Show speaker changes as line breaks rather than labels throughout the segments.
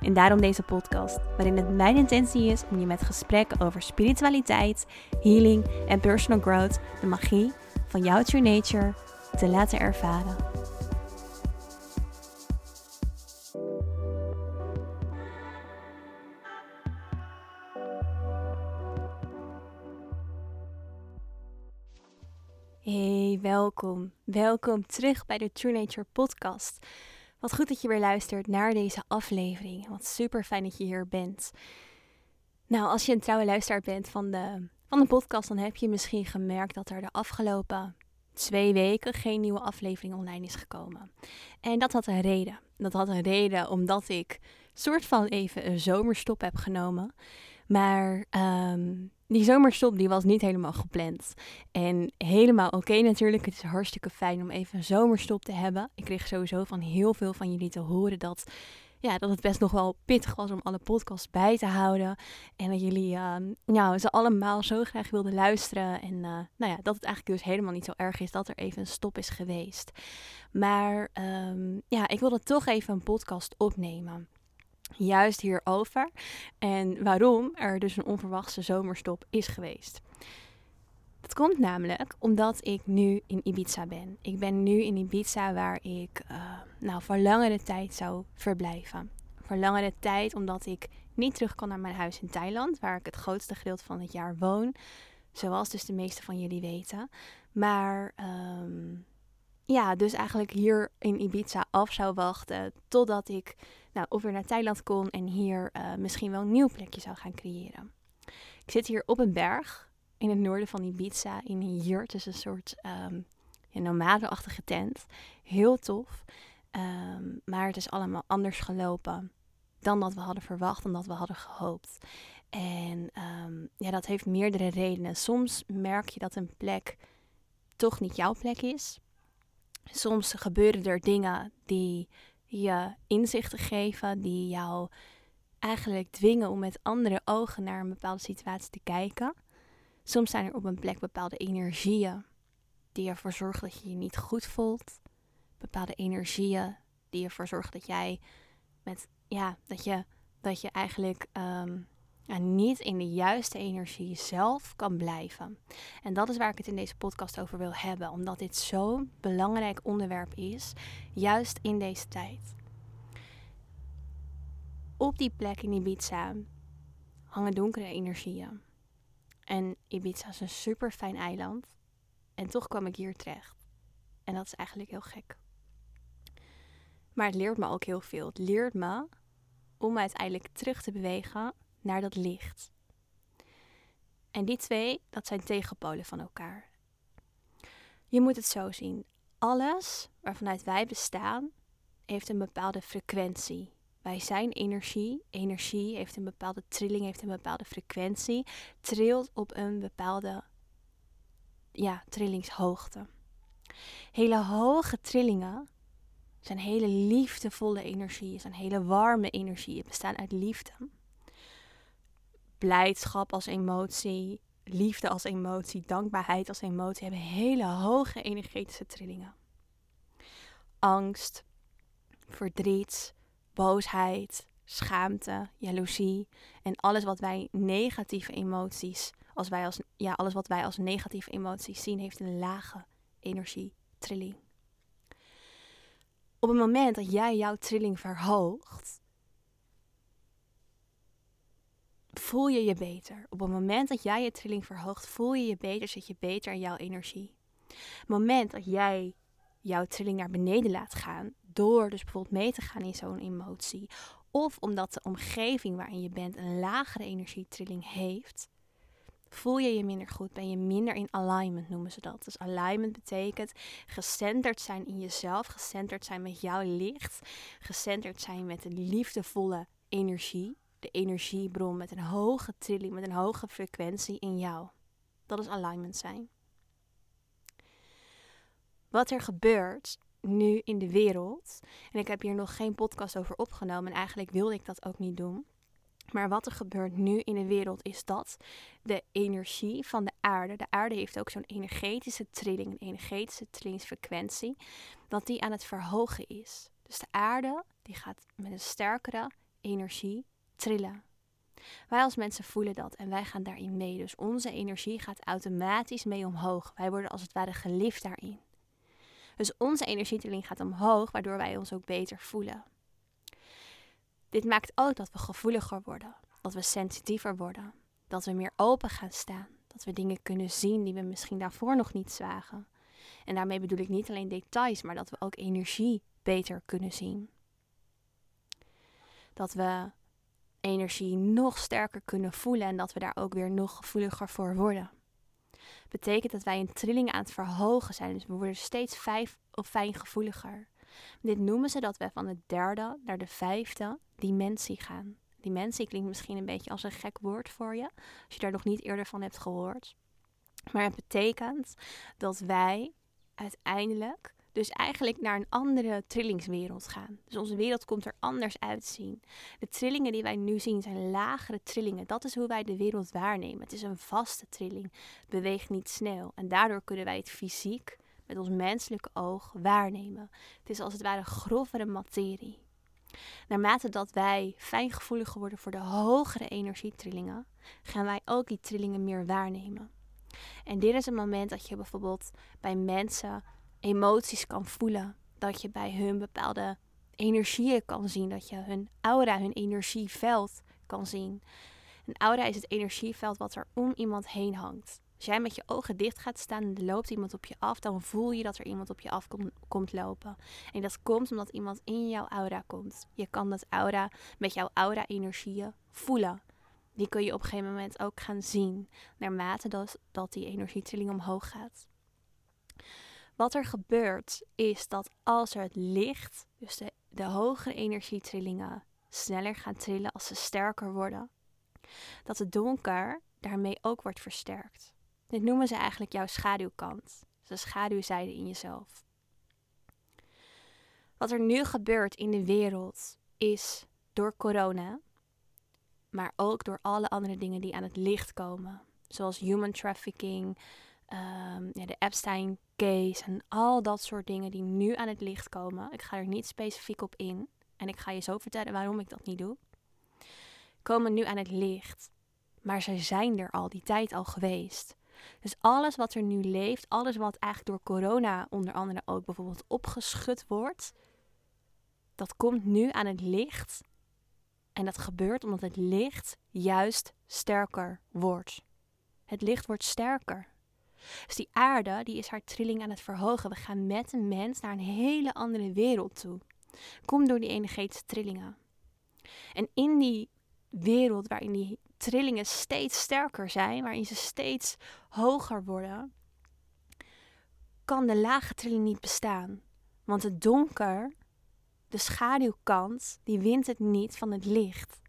En daarom deze podcast, waarin het mijn intentie is om je met gesprekken over spiritualiteit, healing en personal growth de magie van jouw true nature te laten ervaren. Hey, welkom. Welkom terug bij de True Nature podcast. Wat goed dat je weer luistert naar deze aflevering. Wat super fijn dat je hier bent. Nou, als je een trouwe luisteraar bent van de, van de podcast, dan heb je misschien gemerkt dat er de afgelopen twee weken geen nieuwe aflevering online is gekomen. En dat had een reden. Dat had een reden omdat ik soort van even een zomerstop heb genomen. Maar um, die zomerstop die was niet helemaal gepland. En helemaal oké natuurlijk. Het is hartstikke fijn om even een zomerstop te hebben. Ik kreeg sowieso van heel veel van jullie te horen dat, ja, dat het best nog wel pittig was om alle podcasts bij te houden. En dat jullie nou, ze allemaal zo graag wilden luisteren. En uh, nou ja, dat het eigenlijk dus helemaal niet zo erg is dat er even een stop is geweest. Maar um, ja, ik wilde toch even een podcast opnemen juist hierover en waarom er dus een onverwachte zomerstop is geweest. Dat komt namelijk omdat ik nu in Ibiza ben. Ik ben nu in Ibiza waar ik uh, nou, voor langere tijd zou verblijven. Voor langere tijd omdat ik niet terug kan naar mijn huis in Thailand, waar ik het grootste gedeelte van het jaar woon. Zoals dus de meeste van jullie weten. Maar um, ja, dus eigenlijk hier in Ibiza af zou wachten totdat ik nou, of weer naar Thailand kon en hier uh, misschien wel een nieuw plekje zou gaan creëren. Ik zit hier op een berg in het noorden van Ibiza in een jurt, dus een soort um, ja, nomadeachtige tent. Heel tof, um, maar het is allemaal anders gelopen dan dat we hadden verwacht, dan dat we hadden gehoopt. En um, ja, dat heeft meerdere redenen. Soms merk je dat een plek toch niet jouw plek is. Soms gebeuren er dingen die je inzichten geven, die jou eigenlijk dwingen om met andere ogen naar een bepaalde situatie te kijken. Soms zijn er op een plek bepaalde energieën die ervoor zorgen dat je je niet goed voelt. Bepaalde energieën die ervoor zorgen dat jij met ja, dat je, dat je eigenlijk um, ja, niet in de juiste energie zelf kan blijven. En dat is waar ik het in deze podcast over wil hebben, omdat dit zo'n belangrijk onderwerp is, juist in deze tijd. Op die plek in Ibiza hangen donkere energieën. En Ibiza is een super fijn eiland. En toch kwam ik hier terecht. En dat is eigenlijk heel gek. Maar het leert me ook heel veel. Het leert me om uiteindelijk terug te bewegen naar dat licht. En die twee, dat zijn tegenpolen van elkaar. Je moet het zo zien. Alles waarvanuit wij bestaan, heeft een bepaalde frequentie. Wij zijn energie. Energie heeft een bepaalde trilling, heeft een bepaalde frequentie. Trilt op een bepaalde ja, trillingshoogte. Hele hoge trillingen zijn hele liefdevolle energieën, zijn hele warme energieën, bestaan uit liefde blijdschap als emotie, liefde als emotie, dankbaarheid als emotie hebben hele hoge energetische trillingen. Angst, verdriet, boosheid, schaamte, jaloezie en alles wat wij negatieve emoties, als wij als, ja, alles wat wij als negatieve emoties zien, heeft een lage energietrilling. Op het moment dat jij jouw trilling verhoogt, voel je je beter. Op het moment dat jij je trilling verhoogt, voel je je beter, zit je beter in jouw energie. Het moment dat jij jouw trilling naar beneden laat gaan, door dus bijvoorbeeld mee te gaan in zo'n emotie, of omdat de omgeving waarin je bent een lagere energietrilling heeft, voel je je minder goed, ben je minder in alignment noemen ze dat. Dus alignment betekent gecenterd zijn in jezelf, gecenterd zijn met jouw licht, gecenterd zijn met een liefdevolle energie de energiebron met een hoge trilling, met een hoge frequentie in jou. Dat is alignment zijn. Wat er gebeurt nu in de wereld, en ik heb hier nog geen podcast over opgenomen en eigenlijk wilde ik dat ook niet doen. Maar wat er gebeurt nu in de wereld is dat de energie van de aarde, de aarde heeft ook zo'n energetische trilling, een energetische trillingsfrequentie, dat die aan het verhogen is. Dus de aarde die gaat met een sterkere energie trillen. Wij als mensen voelen dat en wij gaan daarin mee. Dus onze energie gaat automatisch mee omhoog. Wij worden als het ware gelift daarin. Dus onze energietrilling gaat omhoog, waardoor wij ons ook beter voelen. Dit maakt ook dat we gevoeliger worden, dat we sensitiever worden, dat we meer open gaan staan, dat we dingen kunnen zien die we misschien daarvoor nog niet zagen. En daarmee bedoel ik niet alleen details, maar dat we ook energie beter kunnen zien. Dat we energie nog sterker kunnen voelen en dat we daar ook weer nog gevoeliger voor worden. Betekent dat wij een trilling aan het verhogen zijn, dus we worden steeds vijf of fijngevoeliger. Dit noemen ze dat we van de derde naar de vijfde dimensie gaan. Dimensie klinkt misschien een beetje als een gek woord voor je, als je daar nog niet eerder van hebt gehoord. Maar het betekent dat wij uiteindelijk dus eigenlijk naar een andere trillingswereld gaan. Dus onze wereld komt er anders uitzien. De trillingen die wij nu zien zijn lagere trillingen. Dat is hoe wij de wereld waarnemen. Het is een vaste trilling. Het beweegt niet snel. En daardoor kunnen wij het fysiek met ons menselijke oog waarnemen. Het is als het ware grovere materie. Naarmate dat wij fijngevoeliger worden voor de hogere energietrillingen, gaan wij ook die trillingen meer waarnemen. En dit is een moment dat je bijvoorbeeld bij mensen emoties kan voelen. Dat je bij hun bepaalde energieën kan zien. Dat je hun aura, hun energieveld kan zien. Een aura is het energieveld wat er om iemand heen hangt. Als jij met je ogen dicht gaat staan en er loopt iemand op je af, dan voel je dat er iemand op je af komt lopen. En dat komt omdat iemand in jouw aura komt. Je kan dat aura met jouw aura-energieën voelen. Die kun je op een gegeven moment ook gaan zien, naarmate dat, die energietrilling omhoog gaat. Wat er gebeurt is dat als het licht, dus de, de hogere energietrillingen, sneller gaan trillen als ze sterker worden, dat het donker daarmee ook wordt versterkt. Dit noemen ze eigenlijk jouw schaduwkant, de schaduwzijde in jezelf. Wat er nu gebeurt in de wereld is door corona, maar ook door alle andere dingen die aan het licht komen, zoals human trafficking, um, ja, de Epstein case en al dat soort dingen die nu aan het licht komen. Ik ga er niet specifiek op in en ik ga je zo vertellen waarom ik dat niet doe. Komen nu aan het licht, maar ze zijn er al die tijd al geweest. Dus alles wat er nu leeft, alles wat eigenlijk door corona onder andere ook bijvoorbeeld opgeschud wordt, dat komt nu aan het licht. En dat gebeurt omdat het licht juist sterker wordt. Het licht wordt sterker. Dus die aarde, die is haar trilling aan het verhogen. We gaan met een mens naar een hele andere wereld toe. Kom door die energetische trillingen. En in die wereld waarin die trillingen steeds sterker zijn, waarin ze steeds hoger worden, kan de lage trilling niet bestaan. Want het donker, de schaduwkant, die wint het niet van het licht.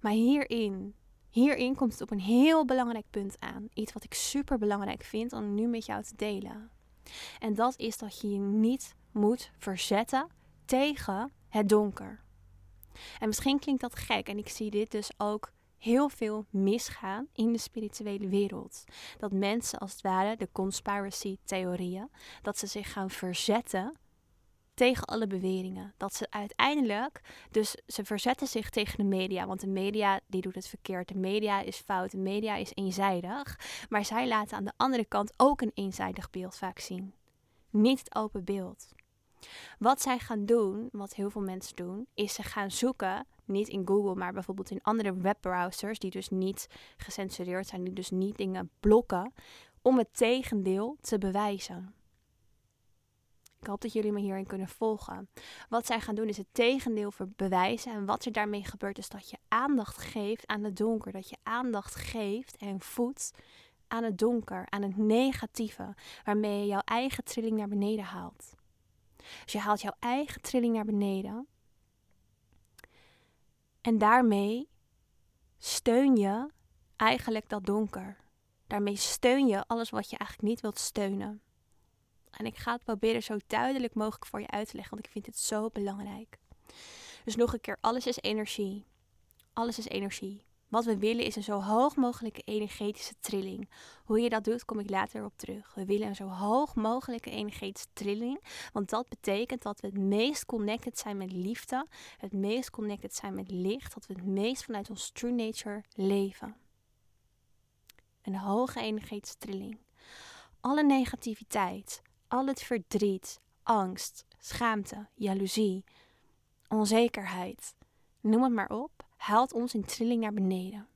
Maar hierin Hierin komt het op een heel belangrijk punt aan. Iets wat ik super belangrijk vind om nu met jou te delen. En dat is dat je je niet moet verzetten tegen het donker. En misschien klinkt dat gek en ik zie dit dus ook heel veel misgaan in de spirituele wereld. Dat mensen als het ware, de conspiracy theorieën, dat ze zich gaan verzetten tegen alle beweringen. Dat ze uiteindelijk, dus ze verzetten zich tegen de media, want de media die doet het verkeerd. De media is fout, de media is eenzijdig. Maar zij laten aan de andere kant ook een eenzijdig beeld vaak zien. Niet het open beeld. Wat zij gaan doen, wat heel veel mensen doen, is ze gaan zoeken, niet in Google, maar bijvoorbeeld in andere webbrowsers, die dus niet gecensureerd zijn, die dus niet dingen blokken, om het tegendeel te bewijzen. Ik hoop dat jullie me hierin kunnen volgen. Wat zij gaan doen is het tegendeel bewijzen. En wat er daarmee gebeurt is dat je aandacht geeft aan het donker. Dat je aandacht geeft en voedt aan het donker, aan het negatieve. Waarmee je jouw eigen trilling naar beneden haalt. Dus je haalt jouw eigen trilling naar beneden. En daarmee steun je eigenlijk dat donker. Daarmee steun je alles wat je eigenlijk niet wilt steunen. En ik ga het proberen zo duidelijk mogelijk voor je uit te leggen, want ik vind het zo belangrijk. Dus nog een keer, alles is energie. Alles is energie. Wat we willen is een zo hoog mogelijke energetische trilling. Hoe je dat doet, kom ik later op terug. We willen een zo hoog mogelijke energetische trilling. Want dat betekent dat we het meest connected zijn met liefde. Het meest connected zijn met licht. Dat we het meest vanuit ons true nature leven. Een hoge energetische trilling. Alle negativiteit, al het verdriet, angst, schaamte, jaloezie, onzekerheid, noem het maar op, haalt ons in trilling naar beneden.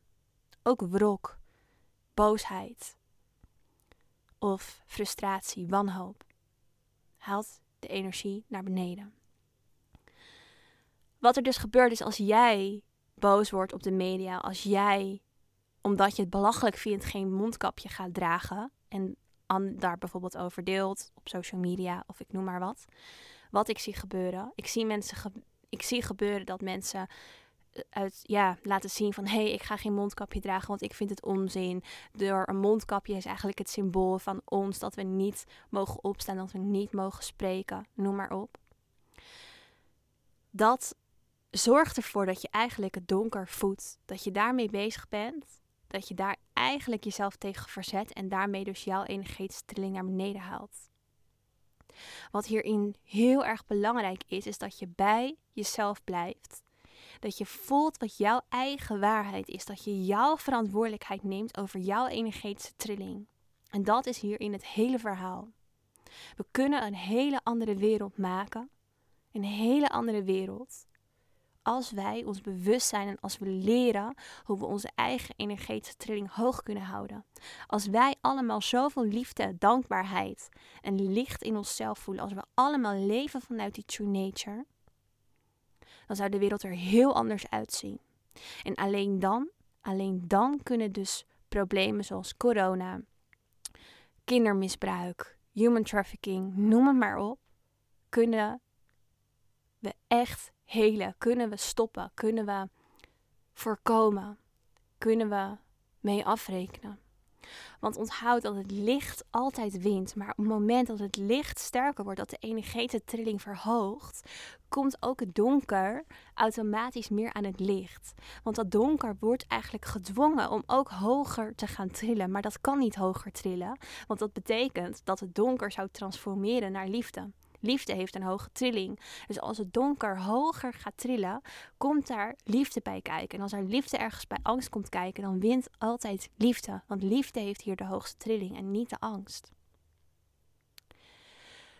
Ook wrok, boosheid of frustratie, wanhoop haalt de energie naar beneden. Wat er dus gebeurt is als jij boos wordt op de media, als jij, omdat je het belachelijk vindt, geen mondkapje gaat dragen en daar bijvoorbeeld over deelt op social media of ik noem maar wat. Wat ik zie gebeuren. Ik zie mensen, ik zie gebeuren dat mensen uit, ja, laten zien van hé, hey, ik ga geen mondkapje dragen, want ik vind het onzin. Door een mondkapje is eigenlijk het symbool van ons dat we niet mogen opstaan, dat we niet mogen spreken, noem maar op. Dat zorgt ervoor dat je eigenlijk het donker voedt, dat je daarmee bezig bent, dat je daar eigenlijk jezelf tegen verzet en daarmee dus jouw energetische trilling naar beneden haalt. Wat hierin heel erg belangrijk is, is dat je bij jezelf blijft dat je voelt wat jouw eigen waarheid is. Dat je jouw verantwoordelijkheid neemt over jouw energetische trilling. En dat is hierin het hele verhaal. We kunnen een hele andere wereld maken. Een hele andere wereld. Als wij ons bewust zijn en als we leren hoe we onze eigen energetische trilling hoog kunnen houden. Als wij allemaal zoveel liefde, dankbaarheid en licht in onszelf voelen. Als we allemaal leven vanuit die true nature dan zou de wereld er heel anders uitzien. En alleen dan, alleen dan kunnen dus problemen zoals corona, kindermisbruik, human trafficking, noem het maar op, kunnen we echt kunnen we stoppen, kunnen we voorkomen, kunnen we mee afrekenen. Want onthoud dat het licht altijd wint. Maar op het moment dat het licht sterker wordt, dat de energetische trilling verhoogt, komt ook het donker automatisch meer aan het licht. Want dat donker wordt eigenlijk gedwongen om ook hoger te gaan trillen. Maar dat kan niet hoger trillen, want dat betekent dat het donker zou transformeren naar liefde. Liefde heeft een hoge trilling. Dus als het donker hoger gaat trillen, komt daar liefde bij kijken. En als er liefde ergens bij angst komt kijken, dan wint altijd liefde. Want liefde heeft hier de hoogste trilling en niet de angst.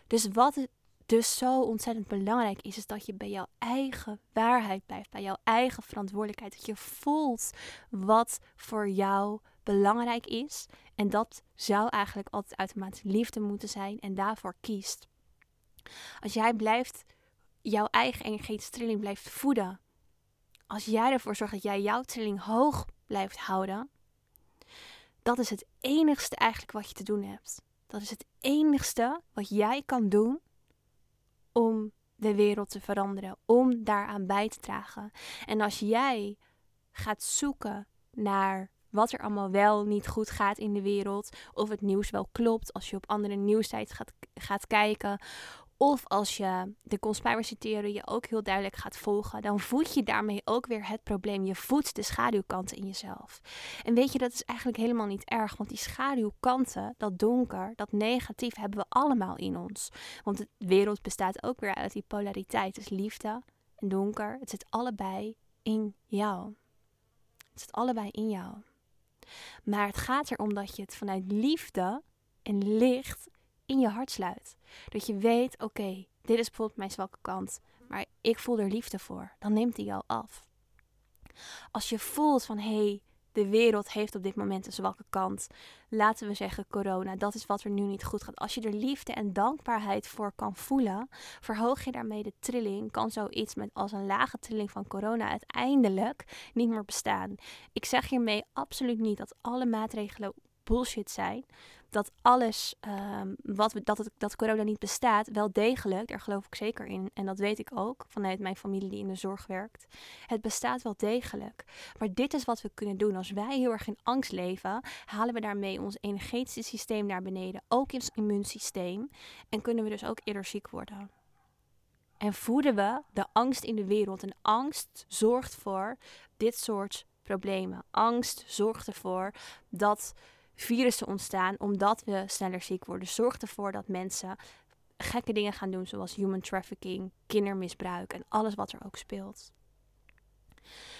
Dus wat dus zo ontzettend belangrijk is, is dat je bij jouw eigen waarheid blijft, bij jouw eigen verantwoordelijkheid. Dat je voelt wat voor jou belangrijk is. En dat zou eigenlijk altijd automatisch liefde moeten zijn en daarvoor kiest. Als jij blijft, jouw eigen energetische trilling blijft voeden. Als jij ervoor zorgt dat jij jouw trilling hoog blijft houden. Dat is het enigste eigenlijk wat je te doen hebt. Dat is het enigste wat jij kan doen om de wereld te veranderen, om daaraan bij te dragen. En als jij gaat zoeken naar wat er allemaal wel niet goed gaat in de wereld, of het nieuws wel klopt, als je op andere nieuwsites gaat, gaat kijken, of als je de conspiracy theorie ook heel duidelijk gaat volgen, dan voed je daarmee ook weer het probleem. Je voedt de schaduwkanten in jezelf. En weet je, dat is eigenlijk helemaal niet erg, want die schaduwkanten, dat donker, dat negatief, hebben we allemaal in ons. Want de wereld bestaat ook weer uit die polariteit. Dus liefde en donker, het zit allebei in jou. Het zit allebei in jou. Maar het gaat erom dat je het vanuit liefde en licht in je hart sluit. Dat je weet, oké, dit is bijvoorbeeld mijn zwakke kant, maar ik voel er liefde voor. Dan neemt die jou af. Als je voelt van, hé, hey, de wereld heeft op dit moment een zwakke kant. Laten we zeggen corona, dat is wat er nu niet goed gaat. Als je er liefde en dankbaarheid voor kan voelen, verhoog je daarmee de trilling. Kan zoiets met als een lage trilling van corona uiteindelijk niet meer bestaan. Ik zeg hiermee absoluut niet dat alle maatregelen bullshit zijn dat alles, ehm, wat dat, dat corona niet bestaat, wel degelijk, daar geloof ik zeker in. En dat weet ik ook vanuit mijn familie die in de zorg werkt. Het bestaat wel degelijk. Maar dit is wat we kunnen doen. Als wij heel erg in angst leven, halen we daarmee ons energetische systeem naar beneden. Ook ons immuunsysteem. En kunnen we dus ook eerder ziek worden. En voeden we de angst in de wereld. En angst zorgt voor dit soort problemen. Angst zorgt ervoor dat virussen ontstaan omdat we sneller ziek worden. Zorgt ervoor dat mensen gekke dingen gaan doen, zoals human trafficking, kindermisbruik en alles wat er ook speelt.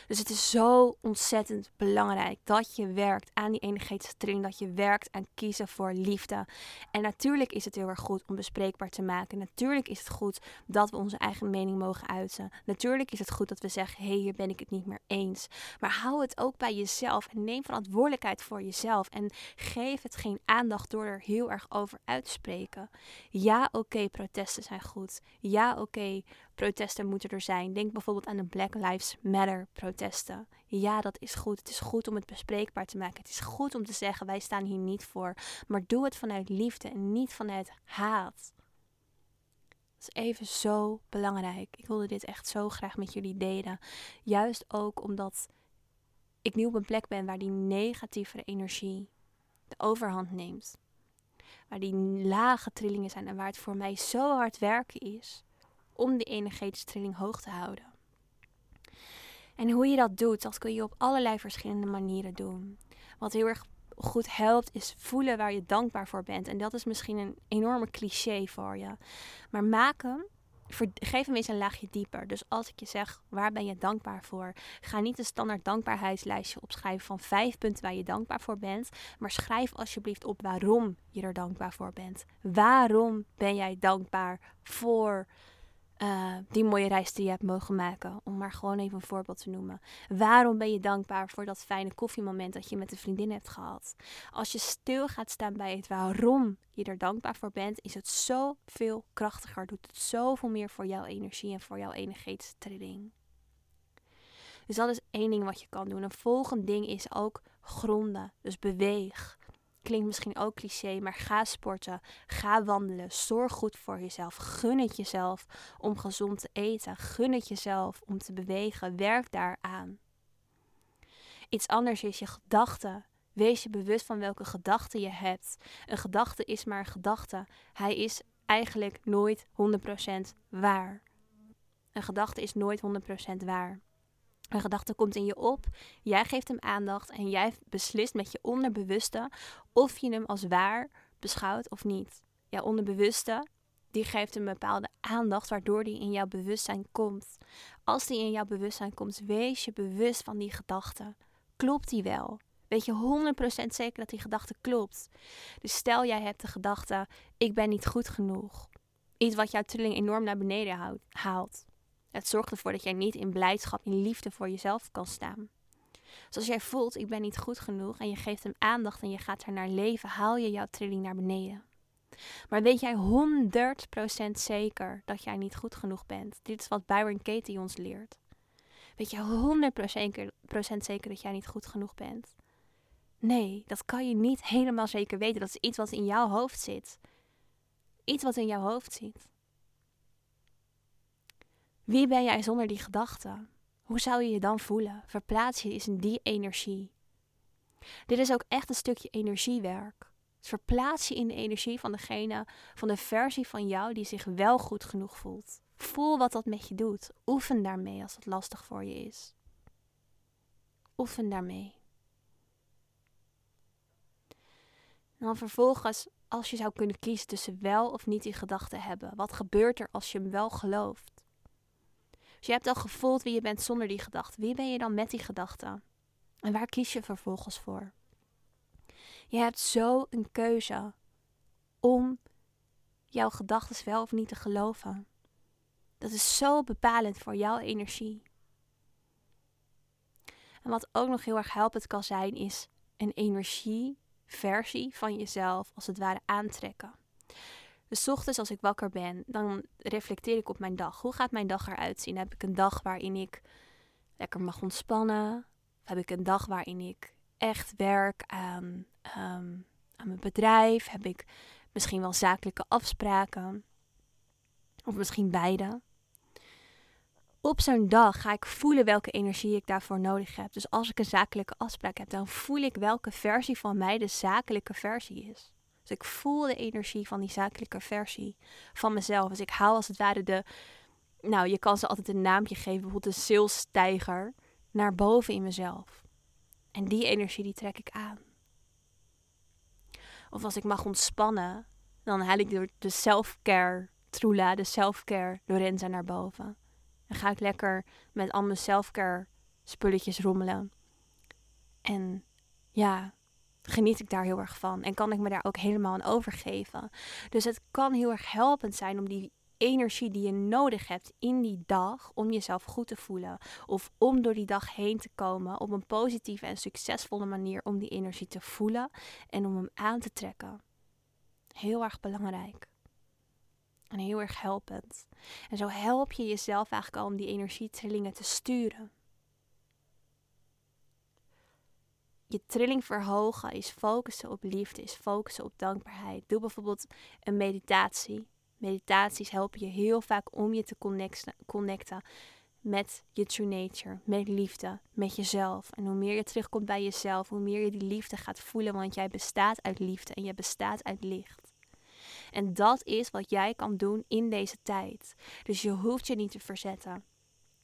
Dus het is zo ontzettend belangrijk dat je werkt aan die energetische dat je werkt aan kiezen voor liefde. En natuurlijk is het heel erg goed om bespreekbaar te maken. Natuurlijk is het goed dat we onze eigen mening mogen uiten. Natuurlijk is het goed dat we zeggen: hé, hey, hier ben ik het niet meer eens. Maar hou het ook bij jezelf en neem verantwoordelijkheid voor jezelf. En geef het geen aandacht door er heel erg over uit te spreken. Ja, oké, protesten zijn goed. Ja, oké, protesten moeten er zijn. Denk bijvoorbeeld aan de Black Lives Matter protesten. Ja, dat is goed. Het is goed om het bespreekbaar te maken. Het is goed om te zeggen: wij staan hier niet voor. Maar doe het vanuit liefde en niet vanuit haat. Dat is even zo belangrijk. Ik wilde dit echt zo graag met jullie delen. Juist ook omdat ik nu op een plek ben waar die negatieve energie de overhand neemt. Waar die lage trillingen zijn en waar het voor mij zo hard werken is om die energetische trilling hoog te houden. En hoe je dat doet, dat kun je op allerlei verschillende manieren doen. Wat heel erg goed helpt, is voelen waar je dankbaar voor bent. En dat is misschien een enorme cliché voor je. Maar maak geef hem eens een laagje dieper. Dus als ik je zeg, waar ben je dankbaar voor? Ga niet een standaard dankbaarheidslijstje opschrijven van vijf punten waar je dankbaar voor bent. Maar schrijf alsjeblieft op waarom je er dankbaar voor bent. Waarom ben jij dankbaar voor uh, die mooie reis die je hebt mogen maken. Om maar gewoon even een voorbeeld te noemen. Waarom ben je dankbaar voor dat fijne koffiemoment dat je met een vriendin hebt gehad? Als je stil gaat staan bij het waarom je er dankbaar voor bent, is het zoveel krachtiger. Doet het zoveel meer voor jouw energie en voor jouw energetische trilling. Dus dat is één ding wat je kan doen. Een volgend ding is ook gronden. Dus beweeg. Klinkt misschien ook cliché, maar ga sporten, ga wandelen, zorg goed voor jezelf, gun het jezelf om gezond te eten, gun het jezelf om te bewegen, werk daaraan. Iets anders is je gedachten. Wees je bewust van welke gedachten je hebt. Een gedachte is maar een gedachte. Hij is eigenlijk nooit 100% waar. Een gedachte is nooit 100% waar. Een gedachte komt in je op, jij geeft hem aandacht en jij beslist met je onderbewuste of je hem als waar beschouwt of niet. Jouw onderbewuste, die geeft een bepaalde aandacht waardoor die in jouw bewustzijn komt. Als die in jouw bewustzijn komt, wees je bewust van die gedachte. Klopt die wel? Weet je 100% zeker dat die gedachte klopt? Dus stel jij hebt de gedachte, ik ben niet goed genoeg. Iets wat jouw trilling enorm naar beneden haalt. Het zorgt ervoor dat jij niet in blijdschap, in liefde voor jezelf kan staan. Dus als jij voelt, ik ben niet goed genoeg en je geeft hem aandacht en je gaat er naar leven, haal je jouw trilling naar beneden. Maar weet jij 100% zeker dat jij niet goed genoeg bent? Dit is wat Byron Katie ons leert. Weet je 100% zeker dat jij niet goed genoeg bent? Nee, dat kan je niet helemaal zeker weten. Dat is iets wat in jouw hoofd zit. Iets wat in jouw hoofd zit. Wie ben jij zonder die gedachten? Hoe zou je je dan voelen? Verplaats je eens in die energie. Dit is ook echt een stukje energiewerk. Verplaats je in de energie van degene, van de versie van jou die zich wel goed genoeg voelt. Voel wat dat met je doet. Oefen daarmee als het lastig voor je is. Oefen daarmee. Dan vervolgens, als je zou kunnen kiezen tussen wel of niet die gedachten hebben, wat gebeurt er als je hem wel gelooft? Dus je hebt al gevoeld wie je bent zonder die gedachte. Wie ben je dan met die gedachte? En waar kies je vervolgens voor? Je hebt zo een keuze om jouw gedachten wel of niet te geloven. Dat is zo bepalend voor jouw energie. En wat ook nog heel erg helpend kan zijn, is een energieversie van jezelf als het ware aantrekken. Dus ochtends als ik wakker ben, dan reflecteer ik op mijn dag. Hoe gaat mijn dag eruit zien? Heb ik een dag waarin ik lekker mag ontspannen? Heb ik een dag waarin ik echt werk aan, ehm, aan mijn bedrijf? Heb ik misschien wel zakelijke afspraken? Of misschien beide? Op zo'n dag ga ik voelen welke energie ik daarvoor nodig heb. Dus als ik een zakelijke afspraak heb, dan voel ik welke versie van mij de zakelijke versie is. Dus ik voel de energie van die zakelijke versie van mezelf. Dus ik haal als het ware de, nou je kan ze altijd een naampje geven, bijvoorbeeld de salesstijger, naar boven in mezelf. En die energie die trek ik aan. Of als ik mag ontspannen, dan haal ik door de self-care Trula, de self-care Lorenza naar boven. En ga ik lekker met al mijn self-care spulletjes rommelen. En ja, geniet ik daar heel erg van. En kan ik me daar ook helemaal aan overgeven. Dus het kan heel erg helpend zijn om die energie die je nodig hebt in die dag om jezelf goed te voelen. Of om door die dag heen te komen op een positieve en succesvolle manier om die energie te voelen en om hem aan te trekken. Heel erg belangrijk. En heel erg helpend. En zo help je jezelf eigenlijk al om die energietrillingen te sturen. Je trilling verhogen is focussen op liefde, is focussen op dankbaarheid. Doe bijvoorbeeld een meditatie. Meditaties helpen je heel vaak om je te connecten met je true nature, met liefde, met jezelf. En hoe meer je terugkomt bij jezelf, hoe meer je die liefde gaat voelen, want jij bestaat uit liefde en je bestaat uit licht. En dat is wat jij kan doen in deze tijd. Dus je hoeft je niet te verzetten.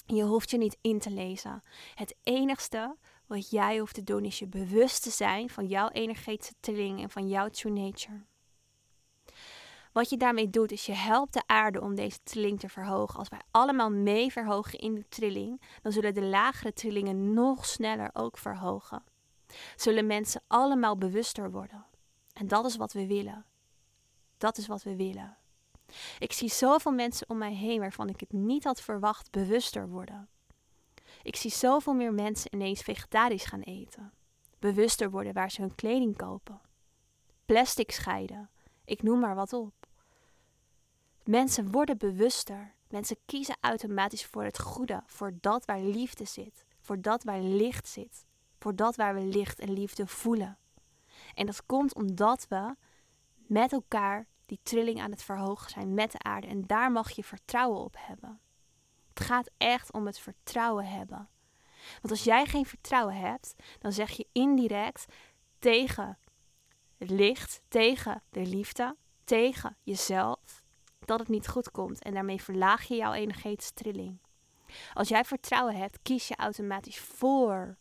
Je hoeft je niet in te lezen. Het enigste wat jij hoeft te doen is je bewust te zijn van jouw energetische trilling en van jouw true nature. Wat je daarmee doet, is je helpt de aarde om deze trilling te verhogen. Als wij allemaal mee verhogen in de trilling, dan zullen de lagere trillingen nog sneller ook verhogen. Zullen mensen allemaal bewuster worden. En dat is wat we willen. Dat is wat we willen. Ik zie zoveel mensen om mij heen waarvan ik het niet had verwacht bewuster worden. Ik zie zoveel meer mensen ineens vegetarisch gaan eten. Bewuster worden waar ze hun kleding kopen. Plastic scheiden. Ik noem maar wat op. Mensen worden bewuster. Mensen kiezen automatisch voor het goede, voor dat waar liefde zit, voor dat waar licht zit, voor dat waar we licht en liefde voelen. En dat komt omdat we met elkaar die trilling aan het verhogen zijn met de aarde. En daar mag je vertrouwen op hebben. Het gaat echt om het vertrouwen hebben. Want als jij geen vertrouwen hebt, dan zeg je indirect tegen het licht, tegen de liefde, tegen jezelf, dat het niet goed komt. En daarmee verlaag je jouw energetische trilling. Als jij vertrouwen hebt, kies je automatisch voor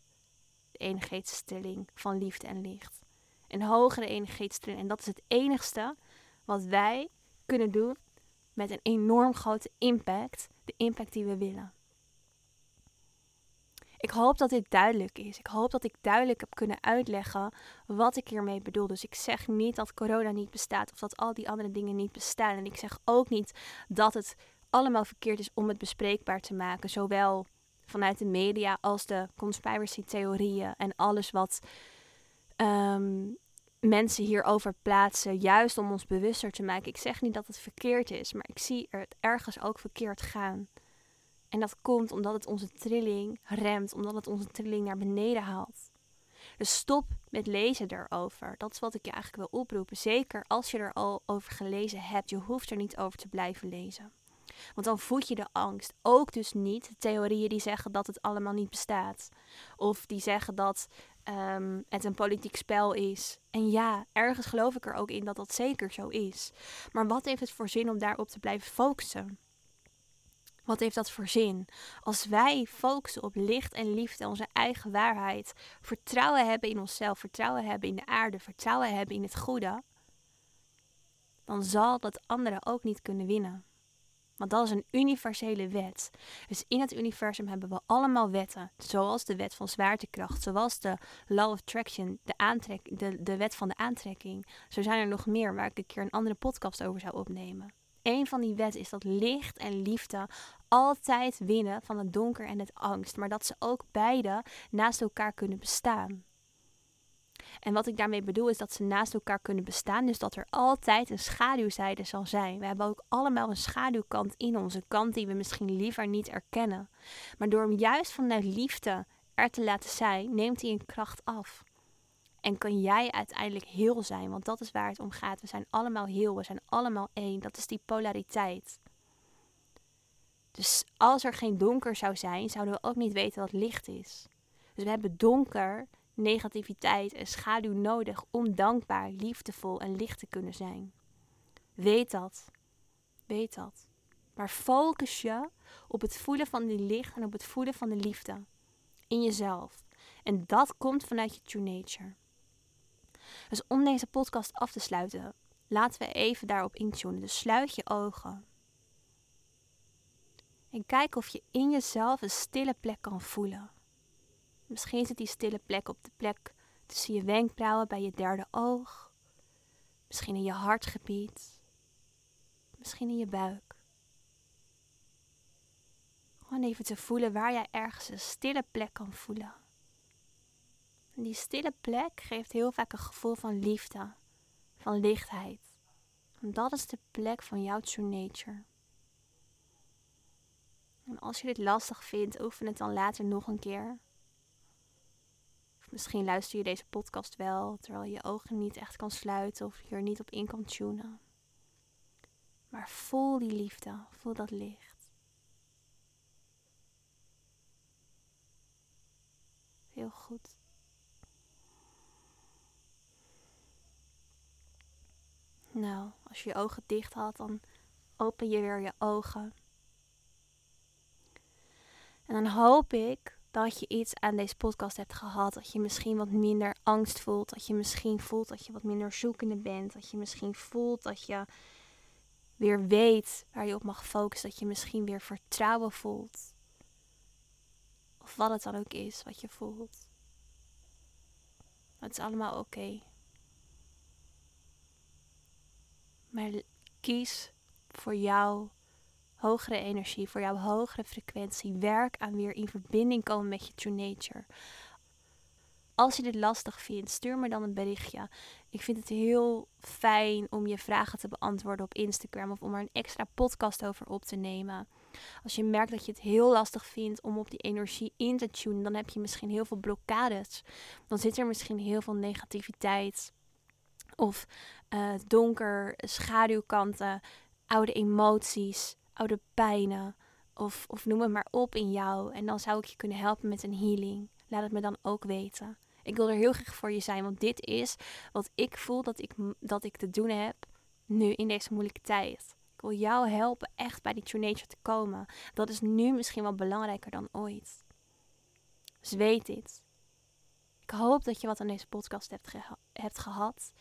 de energetische trilling van liefde en licht. Een hogere energetische trilling. En dat is het enigste wat wij kunnen doen met een enorm grote impact, de impact die we willen. Ik hoop dat dit duidelijk is. Ik hoop dat ik duidelijk heb kunnen uitleggen wat ik hiermee bedoel. Dus ik zeg niet dat corona niet bestaat of dat al die andere dingen niet bestaan. En ik zeg ook niet dat het allemaal verkeerd is om het bespreekbaar te maken. Zowel vanuit de media als de conspiracy theorieën en alles wat ehm, mensen hierover plaatsen, juist om ons bewuster te maken. Ik zeg niet dat het verkeerd is, maar ik zie het ergens ook verkeerd gaan. En dat komt omdat het onze trilling remt, omdat het onze trilling naar beneden haalt. Dus stop met lezen erover. Dat is wat ik je eigenlijk wil oproepen. Zeker als je er al over gelezen hebt. Je hoeft er niet over te blijven lezen. Want dan voed je de angst. Ook dus niet de theorieën die zeggen dat het allemaal niet bestaat. Of die zeggen dat um, het een politiek spel is. En ja, ergens geloof ik er ook in dat dat zeker zo is. Maar wat heeft het voor zin om daarop te blijven focussen? Wat heeft dat voor zin? Als wij focussen op licht en liefde, onze eigen waarheid, vertrouwen hebben in onszelf, vertrouwen hebben in de aarde, vertrouwen hebben in het goede, dan zal dat anderen ook niet kunnen winnen. Want dat is een universele wet. Dus in het universum hebben we allemaal wetten. Zoals de wet van zwaartekracht, zoals de law of attraction, de, aantrek, de, de wet van de aantrekking. Zo zijn er nog meer waar ik een keer een andere podcast over zou opnemen. Een van die wetten is dat licht en liefde altijd winnen van het donker en het angst. Maar dat ze ook beide naast elkaar kunnen bestaan. En wat ik daarmee bedoel is dat ze naast elkaar kunnen bestaan. Dus dat er altijd een schaduwzijde zal zijn. We hebben ook allemaal een schaduwkant in ons. Een kant die we misschien liever niet erkennen. Maar door hem juist vanuit liefde er te laten zijn, neemt hij een kracht af. En kan jij uiteindelijk heel zijn, want dat is waar het om gaat. We zijn allemaal heel, we zijn allemaal één. Dat is die polariteit. Dus als er geen donker zou zijn, zouden we ook niet weten wat licht is. Dus we hebben donker, negativiteit en schaduw nodig om dankbaar, liefdevol en licht te kunnen zijn. Weet dat. Weet dat. Maar focus je op het voelen van die licht en op het voelen van de liefde in jezelf. En dat komt vanuit je true nature. Dus om deze podcast af te sluiten, laten we even daarop intunen. Dus sluit je ogen. En kijk of je in jezelf een stille plek kan voelen. Misschien zit die stille plek op de plek tussen je wenkbrauwen bij je derde oog. Misschien in je hartgebied. Misschien in je buik. Gewoon even te voelen waar jij ergens een stille plek kan voelen. En die stille plek geeft heel vaak een gevoel van liefde, van lichtheid. En dat is de plek van jouw true nature. En als je dit lastig vindt, oefen het dan later nog een keer. Misschien luister je deze podcast wel terwijl je ogen niet echt kan sluiten of je er niet op in kan tunen. Maar voel die liefde, voel dat licht. Heel goed. Nou, als je je ogen dicht had, dan open je weer je ogen. En dan hoop ik dat je iets aan deze podcast hebt gehad. Dat je misschien wat minder angst voelt. Dat je misschien voelt dat je wat minder zoekende bent. Dat je misschien voelt dat je weer weet waar je op mag focussen. Dat je misschien weer vertrouwen voelt. Of wat het dan ook is wat je voelt. Het is allemaal oké. Maar kies voor jou hogere energie, voor jouw hogere frequentie. Werk aan weer in verbinding komen met je true nature. Als je dit lastig vindt, stuur me dan een berichtje. Ik vind het heel fijn om je vragen te beantwoorden op Instagram of om er een extra podcast over op te nemen. Als je merkt dat je het heel lastig vindt om op die energie in te tunen, dan heb je misschien heel veel blokkades. Dan zit er misschien heel veel negativiteit of uh, donker, schaduwkanten, oude emoties oude pijnen of, of noem het maar op in jou. En dan zou ik je kunnen helpen met een healing. Laat het me dan ook weten. Ik wil er heel graag voor je zijn, want dit is wat ik voel dat ik, dat ik te doen heb nu in deze moeilijke tijd. Ik wil jou helpen echt bij die true nature te komen. Dat is nu misschien wel belangrijker dan ooit. Dus weet dit. Ik hoop dat je wat aan deze podcast hebt, hebt gehad.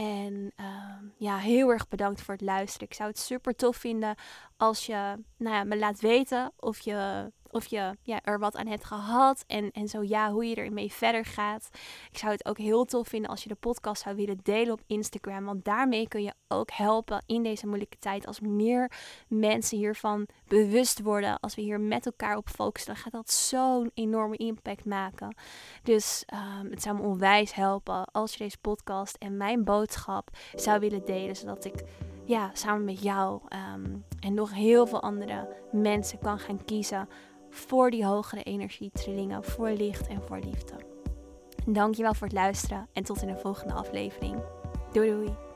En ehm, ja, heel erg bedankt voor het luisteren. Ik zou het super tof vinden als je nou ja, me laat weten of je of je ja, er wat aan hebt gehad en, en zo ja, hoe je ermee verder gaat. Ik zou het ook heel tof vinden als je de podcast zou willen delen op Instagram. Want daarmee kun je ook helpen in deze moeilijke tijd. Als meer mensen hiervan bewust worden, als we hier met elkaar op focussen, dan gaat dat zo'n enorme impact maken. Dus um, het zou me onwijs helpen als je deze podcast en mijn boodschap zou willen delen, zodat ik ja, samen met jou um, en nog heel veel andere mensen kan gaan kiezen voor die hogere energietrillingen, voor licht en voor liefde. Dankjewel voor het luisteren en tot in de volgende aflevering. Doei doei!